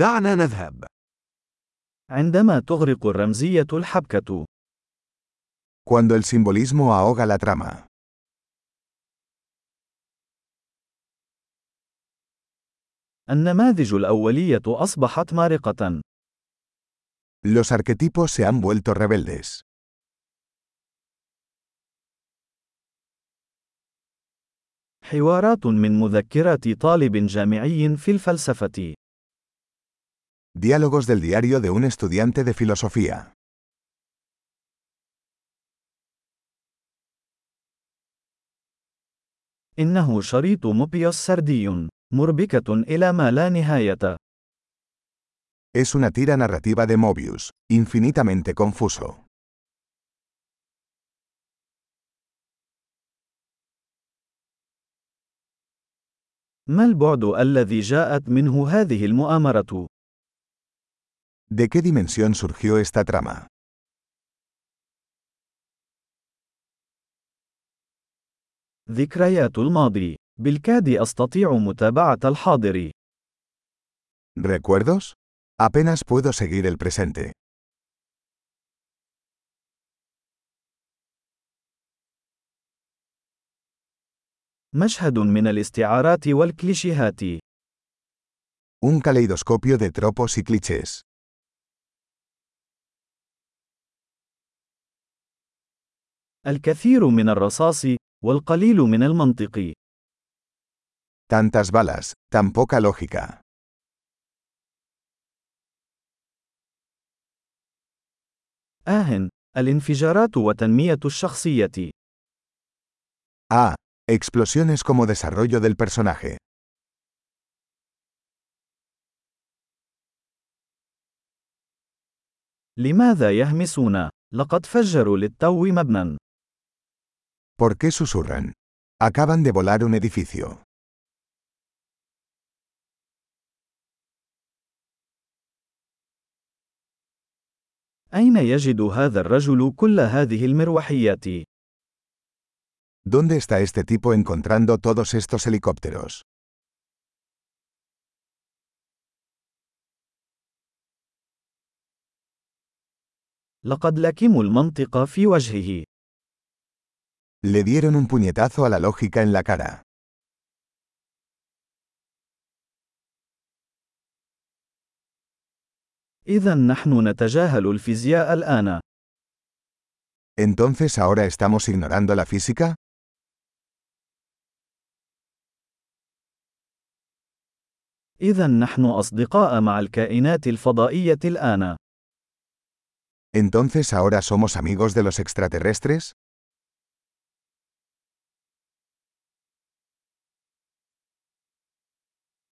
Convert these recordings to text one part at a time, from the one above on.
دعنا نذهب. عندما تغرق الرمزية الحبكة. Cuando el simbolismo ahoga la trama. النماذج الأولية أصبحت مارقة. Los arquetipos se han vuelto rebeldes. حوارات من مذكرات طالب جامعي في الفلسفة. Diálogos del diario de un estudiante de filosofía. إنه شريط موبيوس سردي، مربكة إلى ما لا نهاية. Es una tira narrativa de Mobius, infinitamente confuso. ما البعد الذي جاءت منه هذه المؤامرة؟ ¿De qué dimensión surgió esta trama? ذكريات الماضي. بالكاد أستطيع متابعة الحاضر. ¿Recuerdos? Apenas puedo seguir el presente. مشهد من الاستعارات والكليشيهات. Un caleidoscopio de tropos y clichés. الكثير من الرصاص والقليل من المنطق. Tantas balas, tan poca lógica. آه، الانفجارات وتنمية الشخصية. Ah, explosiones como desarrollo del personaje. لماذا يهمسون؟ لقد فجروا للتو مبنى. ¿Por qué susurran? Acaban de volar un edificio. أين يجد هذا الرجل كل هذه المروحيات؟ ¿Dónde está este tipo encontrando todos estos helicópteros? لقد لكموا المنطق في وجهه. Le dieron un puñetazo a la lógica en la cara. إذا نحن نتجاهل الفيزياء الآن. ¿Entonces ahora estamos ignorando la física? إذا نحن أصدقاء مع الكائنات الفضائية الآن. ¿Entonces ahora somos amigos de los extraterrestres?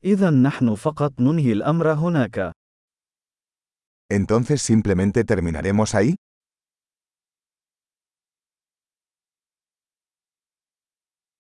إذا نحن فقط ننهي الأمر هناك. ¿Entonces simplemente terminaremos ahí?